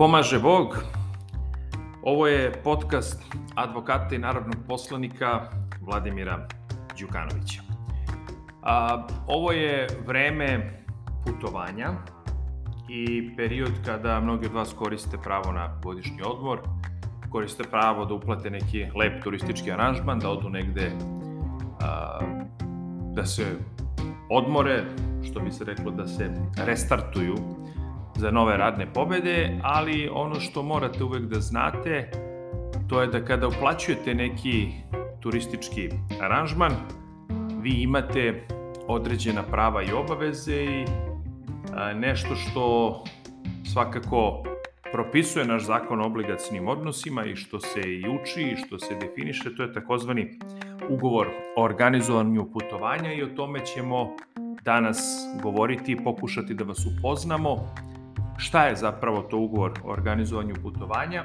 Pomaže Bog. Ovo je podcast advokata i narodnog poslanika Vladimira Đukanovića. A, ovo je vreme putovanja i period kada mnogi od vas koriste pravo na godišnji odmor, koriste pravo da uplate neki lep turistički aranžman, da odu negde a, da se odmore, što bi se reklo da se restartuju za nove radne pobede, ali ono što morate uvek da znate, to je da kada uplaćujete neki turistički aranžman, vi imate određena prava i obaveze i nešto što svakako propisuje naš zakon o obligacijnim odnosima i što se i uči i što se definiše, to je takozvani ugovor o organizovanju putovanja i o tome ćemo danas govoriti i pokušati da vas upoznamo šta je zapravo to ugovor o organizovanju putovanja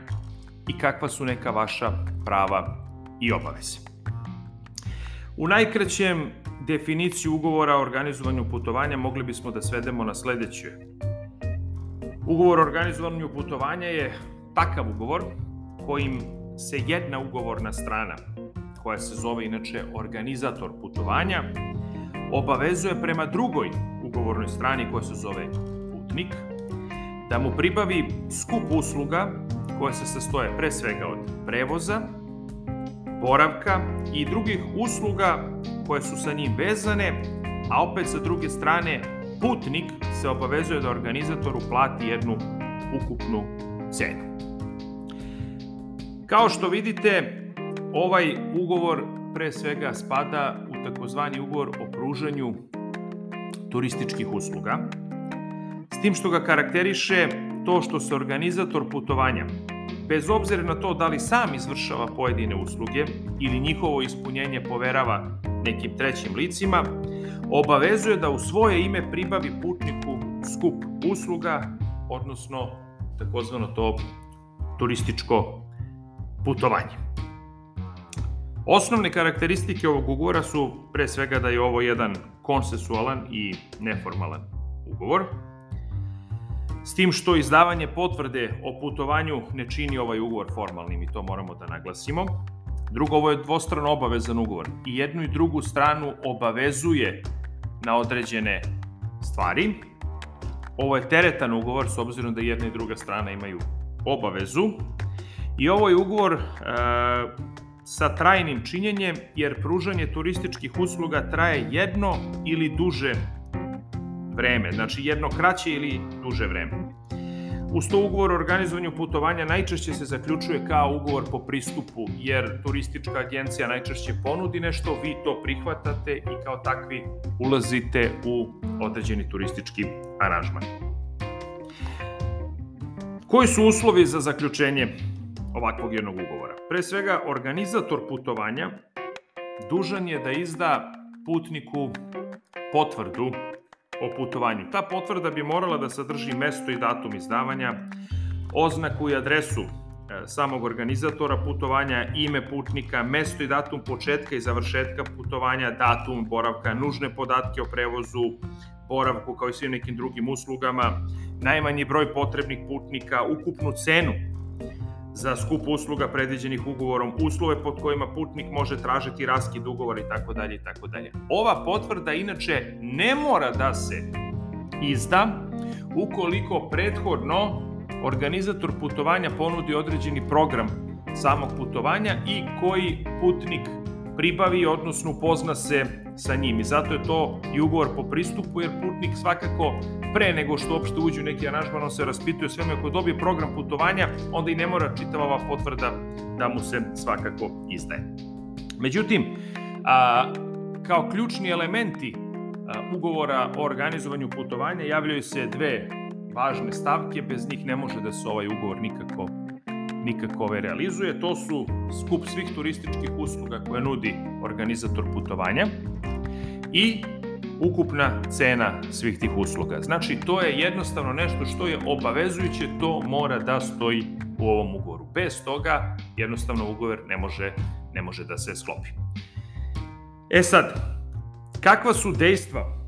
i kakva su neka vaša prava i obaveze. U najkraćem definiciju ugovora o organizovanju putovanja mogli bismo da svedemo na sledeće. Ugovor o organizovanju putovanja je takav ugovor kojim se jedna ugovorna strana, koja se zove inače organizator putovanja, obavezuje prema drugoj ugovornoj strani koja se zove putnik, da mu pribavi skup usluga koje se sastoje pre svega od prevoza, boravka i drugih usluga koje su sa njim vezane, a opet sa druge strane putnik se obavezuje da organizatoru plati jednu ukupnu cenu. Kao što vidite, ovaj ugovor pre svega spada u takozvani ugovor o pružanju turističkih usluga, tim što ga karakteriše to što se organizator putovanja, bez obzira na to da li sam izvršava pojedine usluge ili njihovo ispunjenje poverava nekim trećim licima, obavezuje da u svoje ime pribavi putniku skup usluga, odnosno takozvano to turističko putovanje. Osnovne karakteristike ovog ugovora su pre svega da je ovo jedan konsensualan i neformalan ugovor, S tim što izdavanje potvrde o putovanju ne čini ovaj ugovor formalnim i to moramo da naglasimo. Drugo, ovo je dvostrano obavezan ugovor i jednu i drugu stranu obavezuje na određene stvari. Ovo je teretan ugovor s obzirom da jedna i druga strana imaju obavezu. I ovo je ugovor e, sa trajnim činjenjem jer pružanje turističkih usluga traje jedno ili duže vreme, znači jedno kraće ili duže vreme. Uz to ugovor o organizovanju putovanja najčešće se zaključuje kao ugovor po pristupu, jer turistička agencija najčešće ponudi nešto, vi to prihvatate i kao takvi ulazite u određeni turistički aranžman. Koji su uslovi za zaključenje ovakvog jednog ugovora? Pre svega, organizator putovanja dužan je da izda putniku potvrdu o putovanju. Ta potvrda bi morala da sadrži mesto i datum izdavanja, oznaku i adresu e, samog organizatora putovanja, ime putnika, mesto i datum početka i završetka putovanja, datum boravka, nužne podatke o prevozu, boravku kao i svim nekim drugim uslugama, najmanji broj potrebnih putnika, ukupnu cenu za skup usluga predviđenih ugovorom, uslove pod kojima putnik može tražiti raskid ugovora i tako dalje i tako dalje. Ova potvrda inače ne mora da se izda ukoliko prethodno organizator putovanja ponudi određeni program samog putovanja i koji putnik pribavi, odnosno upozna se sa njim. I zato je to i ugovor po pristupu, jer putnik svakako pre nego što uopšte uđe u neki aranžman, on se raspituje sveme ako dobije program putovanja, onda i ne mora čitava ova potvrda da mu se svakako izdaje. Međutim, a, kao ključni elementi a, ugovora o organizovanju putovanja javljaju se dve važne stavke, bez njih ne može da se ovaj ugovor nikako nikako ove realizuje. To su skup svih turističkih usluga koje nudi organizator putovanja i ukupna cena svih tih usluga. Znači, to je jednostavno nešto što je obavezujuće, to mora da stoji u ovom ugovoru. Bez toga, jednostavno ugovor ne može, ne može da se sklopi. E sad, kakva su dejstva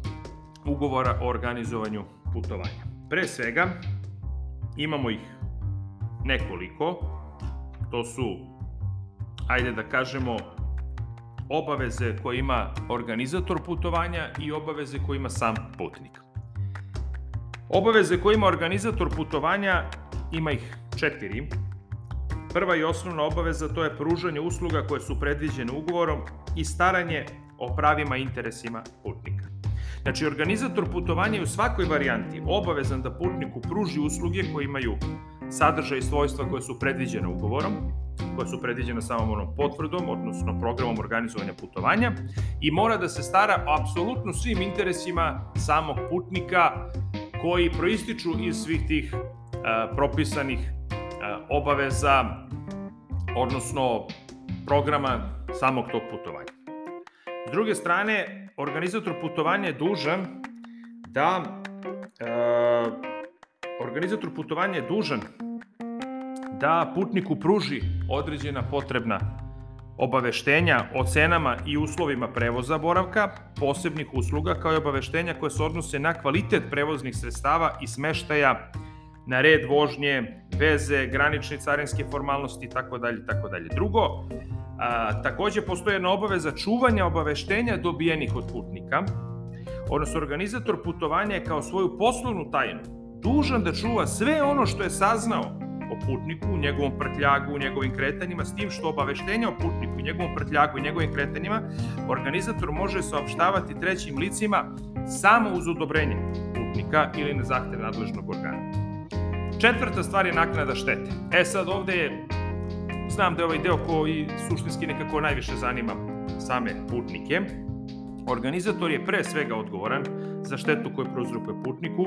ugovora o organizovanju putovanja? Pre svega, imamo ih nekoliko. To su, ajde da kažemo, obaveze koje ima organizator putovanja i obaveze koje ima sam putnik. Obaveze koje ima organizator putovanja ima ih četiri. Prva i osnovna obaveza to je pružanje usluga koje su predviđene ugovorom i staranje o pravima i interesima putnika. Znači, organizator putovanja je u svakoj varijanti obavezan da putniku pruži usluge koje imaju sadržaj i svojstva koje su predviđene ugovorom, koje su predviđene samom onom potvrdom, odnosno programom organizovanja putovanja i mora da se stara o apsolutno svim interesima samog putnika koji proističu iz svih tih a, propisanih a, obaveza, odnosno programa samog tog putovanja. S druge strane, organizator putovanja je dužan da e, organizator putovanja je dužan da putniku pruži određena potrebna obaveštenja o cenama i uslovima prevoza boravka, posebnih usluga, kao i obaveštenja koje se odnose na kvalitet prevoznih sredstava i smeštaja na red vožnje, veze, granične carinske formalnosti i tako dalje, tako dalje. Drugo, a, takođe postoje jedna obaveza čuvanja obaveštenja dobijenih od putnika, odnosno organizator putovanja je kao svoju poslovnu tajnu dužan da čuva sve ono što je saznao o putniku, njegovom prtljagu, njegovim kretanjima, s tim što obaveštenja o putniku, njegovom prtljagu i njegovim kretanjima organizator može saopštavati trećim licima samo uz odobrenje putnika ili na zahtev nadležnog organa. Četvrta stvar je naknada štete. E sad ovde je, znam da je ovaj deo koji suštinski nekako najviše zanima same putnike. Organizator je pre svega odgovoran za štetu koju prouzrukuje putniku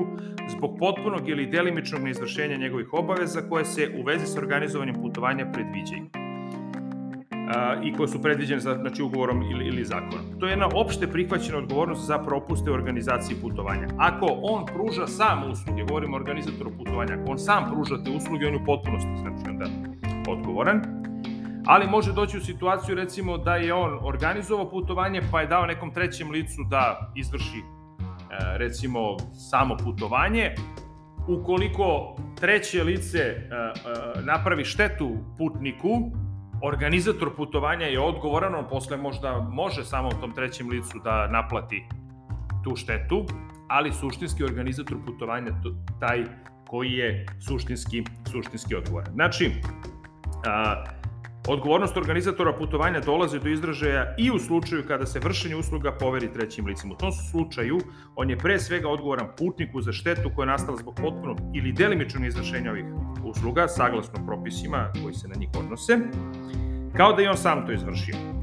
zbog potpunog ili delimičnog neizvršenja njegovih obaveza koje se u vezi sa organizovanjem putovanja predviđaju i koje su predviđene za, znači, ugovorom ili, ili zakonom. To je jedna opšte prihvaćena odgovornost za propuste u organizaciji putovanja. Ako on pruža sam usluge, govorimo o organizatoru putovanja, ako on sam pruža te usluge, on je u potpunosti, znači onda odgovoran. Ali može doći u situaciju recimo da je on organizovao putovanje pa je dao nekom trećem licu da izvrši recimo samo putovanje, ukoliko treće lice e, e, napravi štetu putniku, organizator putovanja je odgovoran, on posle možda može samo tom trećem licu da naplati tu štetu, ali suštinski organizator putovanja taj koji je suštinski, suštinski odgovoran. Znači, a, Odgovornost organizatora putovanja dolazi do izražaja i u slučaju kada se vršenje usluga poveri trećim licima. U tom slučaju on je pre svega odgovoran putniku za štetu koja je nastala zbog potpunog ili delimičnog izvršenja ovih usluga, saglasno propisima koji se na njih odnose, kao da je on sam to izvršio.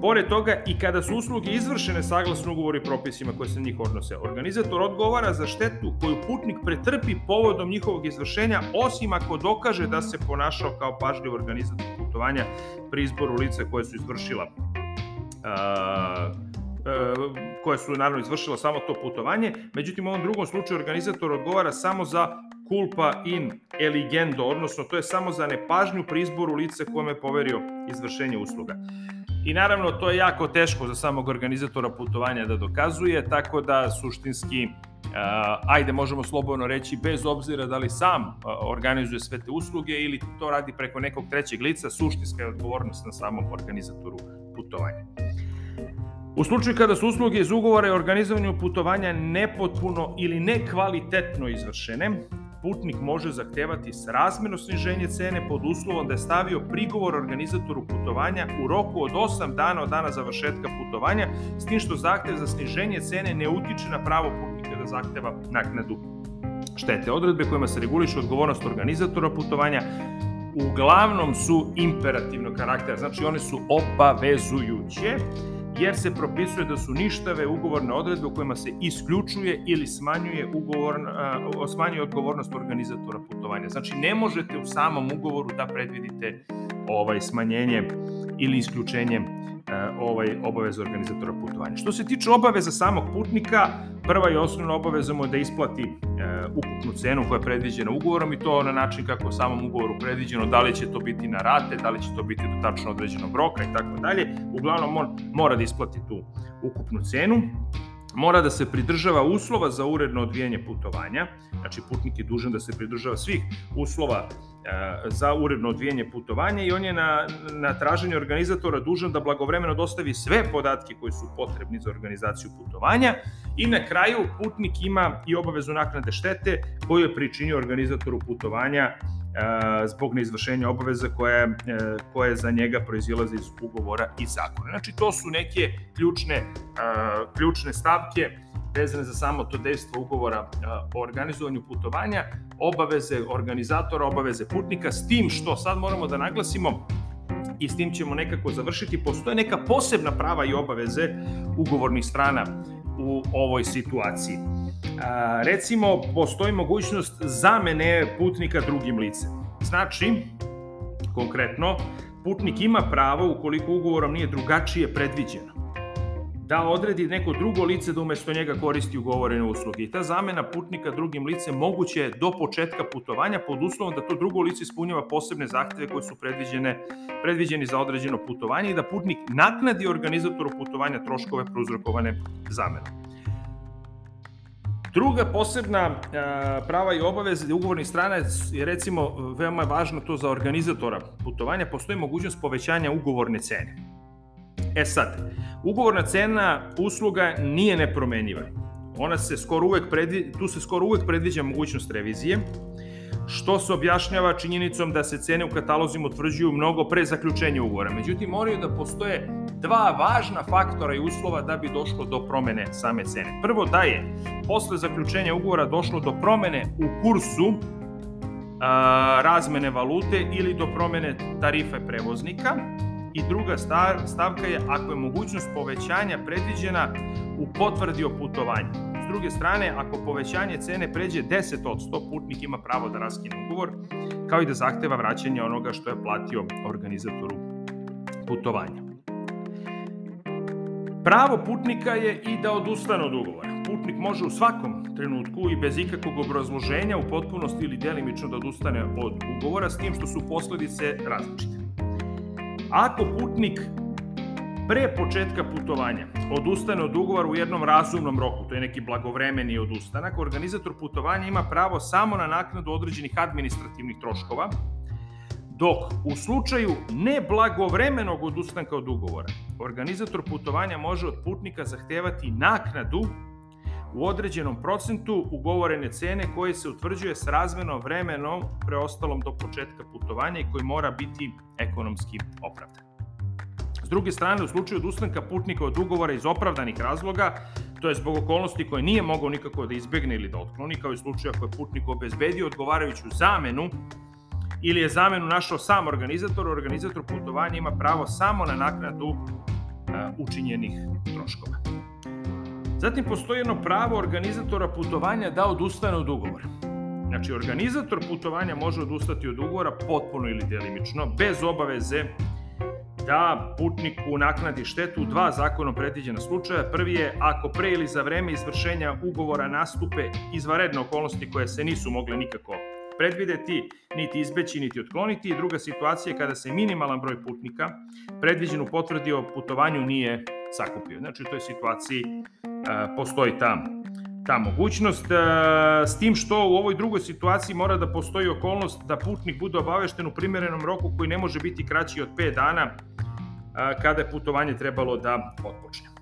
Pored toga, i kada su usluge izvršene saglasno ugovori propisima koje se njih odnose, organizator odgovara za štetu koju putnik pretrpi povodom njihovog izvršenja, osim ako dokaže da se ponašao kao pažljiv organizator putovanja pri izboru lica koje su izvršila uh, koje su naravno izvršila samo to putovanje, međutim u ovom drugom slučaju organizator odgovara samo za culpa in eligendo, odnosno to je samo za nepažnju pri izboru lice kome je poverio izvršenje usluga. I naravno to je jako teško za samog organizatora putovanja da dokazuje, tako da suštinski Uh, ajde možemo slobodno reći bez obzira da li sam uh, organizuje sve te usluge ili to radi preko nekog trećeg lica, suštinska je odgovornost na samom organizatoru putovanja. U slučaju kada su usluge iz ugovora i organizovanju putovanja nepotpuno ili nekvalitetno izvršene, putnik može zahtevati srazmerno sniženje cene pod uslovom da je stavio prigovor organizatoru putovanja u roku od 8 dana od dana završetka putovanja, s tim što zahtev za sniženje cene ne utiče na pravo putnika da zahteva naknadu štete. Odredbe kojima se reguliše odgovornost organizatora putovanja uglavnom su imperativnog karaktera, znači one su obavezujuće jer se propisuje da su ništave ugovorne odredbe u kojima se isključuje ili smanjuje, ugovor, smanjuje odgovornost organizatora putovanja. Znači, ne možete u samom ugovoru da predvidite ovaj smanjenje ili isključenje ovaj obaveza organizatora putovanja. Što se tiče obaveza samog putnika, prva i osnovna obaveza mu je da isplati e, ukupnu cenu koja je predviđena ugovorom i to na način kako u samom ugovoru predviđeno, da li će to biti na rate, da li će to biti do tačno određenog roka i tako dalje. Uglavnom on mora da isplati tu ukupnu cenu. Mora da se pridržava uslova za uredno odvijanje putovanja, znači putnik je dužan da se pridržava svih uslova e, za uredno odvijanje putovanja i on je na, na traženje organizatora dužan da blagovremeno dostavi sve podatke koji su potrebni za organizaciju putovanja. I na kraju putnik ima i obavezu naknade štete koju je pričinio organizatoru putovanja zbog neizvršenja obaveza koje, koje za njega proizilaze iz ugovora i zakona. Znači, to su neke ključne, ključne stavke vezane za samo to dejstvo ugovora o organizovanju putovanja, obaveze organizatora, obaveze putnika, s tim što sad moramo da naglasimo i s tim ćemo nekako završiti, postoje neka posebna prava i obaveze ugovornih strana u ovoj situaciji. A, recimo, postoji mogućnost zamene putnika drugim licem. Znači, konkretno, putnik ima pravo, ukoliko ugovorom nije drugačije predviđeno, da odredi neko drugo lice da umesto njega koristi ugovorene usluge. I ta zamena putnika drugim licem moguće je do početka putovanja pod uslovom da to drugo lice ispunjava posebne zahteve koje su predviđene, predviđeni za određeno putovanje i da putnik naknadi organizatoru putovanja troškove prouzrokovane zamenom. Druga posebna prava i obaveze ugovornih strana je recimo veoma važno to za organizatora putovanja, postoji mogućnost povećanja ugovorne cene. E sad, ugovorna cena usluga nije nepromenjiva. Ona se skoro uvek predvi, tu se skoro uvek predviđa mogućnost revizije, što se objašnjava činjenicom da se cene u katalozima utvrđuju mnogo pre zaključenja ugovora. Međutim, moraju da postoje dva važna faktora i uslova da bi došlo do promene same cene. Prvo da je posle zaključenja ugovora došlo do promene u kursu a, razmene valute ili do promene tarife prevoznika i druga stavka je ako je mogućnost povećanja predviđena u potvrdi o putovanju. S druge strane, ako povećanje cene pređe 10 od 100, putnik ima pravo da raskine ugovor, kao i da zahteva vraćanje onoga što je platio organizatoru putovanja. Pravo putnika je i da odustane od ugovora. Putnik može u svakom trenutku i bez ikakvog obrazloženja u potpunosti ili delimično da odustane od ugovora, s tim što su posledice različite. Ako putnik pre početka putovanja odustane od ugovora u jednom razumnom roku, to je neki blagovremeni odustanak, organizator putovanja ima pravo samo na naknadu određenih administrativnih troškova, dok u slučaju neblagovremenog odustanka od ugovora, organizator putovanja može od putnika zahtevati naknadu u određenom procentu ugovorene cene koje se utvrđuje s razmenom vremenom preostalom do početka putovanja i koji mora biti ekonomski opravdan. S druge strane, u slučaju odustanka putnika od ugovora iz opravdanih razloga, to je zbog okolnosti koje nije mogao nikako da izbegne ili da otkloni, kao i slučaju ako je putnik obezbedio odgovarajuću zamenu ili je zamenu našao sam organizator, organizator putovanja ima pravo samo na naknadu uh, učinjenih troškova. Zatim postoji jedno pravo organizatora putovanja da odustane od ugovora. Znači, organizator putovanja može odustati od ugovora potpuno ili delimično, bez obaveze da putniku naknadi štetu u dva zakonom predviđena slučaja. Prvi je ako pre ili za vreme izvršenja ugovora nastupe izvaredne okolnosti koje se nisu mogle nikako predvideti, niti izbeći, niti otkloniti. Druga situacija je kada se minimalan broj putnika predviđen u potvrdi o putovanju nije sakupio. Znači u toj situaciji a, postoji ta, ta mogućnost, a, s tim što u ovoj drugoj situaciji mora da postoji okolnost da putnik bude obavešten u primerenom roku koji ne može biti kraći od 5 dana kada je putovanje trebalo da otpočne.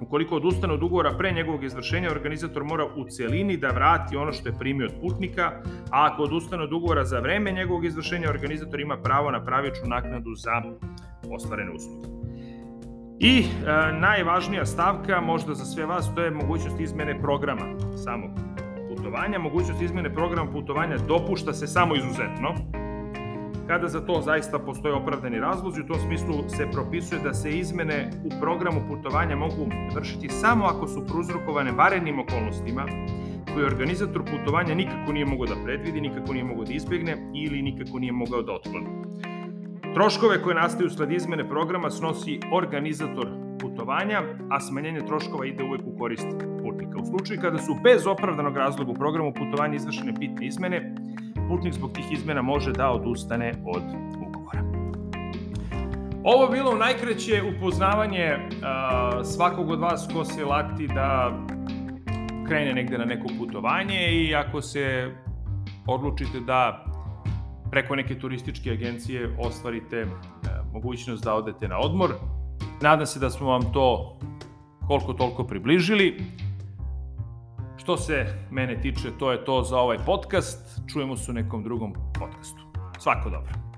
Ukoliko odustane od ugovora pre njegovog izvršenja, organizator mora u celini da vrati ono što je primio od putnika, a ako odustane od ugovora za vreme njegovog izvršenja, organizator ima pravo na pravičnu naknadu za ostvarene usluge. I e, najvažnija stavka, možda za sve vas, to je mogućnost izmene programa samog putovanja. Mogućnost izmene programa putovanja dopušta se samo izuzetno, kada za to zaista postoje opravdani razlozi. U tom smislu se propisuje da se izmene u programu putovanja mogu vršiti samo ako su pruzrokovane varenim okolnostima koje organizator putovanja nikako nije mogao da predvidi, nikako nije mogao da izbegne ili nikako nije mogao da otkloni. Troškove koje nastaju usled izmene programa snosi organizator putovanja, a smanjenje troškova ide uvek u korist putnika. U slučaju kada su bez opravdanog razloga u programu putovanja izvršene bitne izmene, putnik zbog tih izmena može da odustane od ugovora. Ovo je bilo najkreće upoznavanje uh, svakog od vas ko se lati da krene negde na neko putovanje i ako se odlučite da preko neke turističke agencije ostvarite uh, mogućnost da odete na odmor. Nadam se da smo vam to koliko toliko približili. Što se mene tiče, to je to za ovaj podcast. Čujemo se u nekom drugom podcastu. Svako dobro.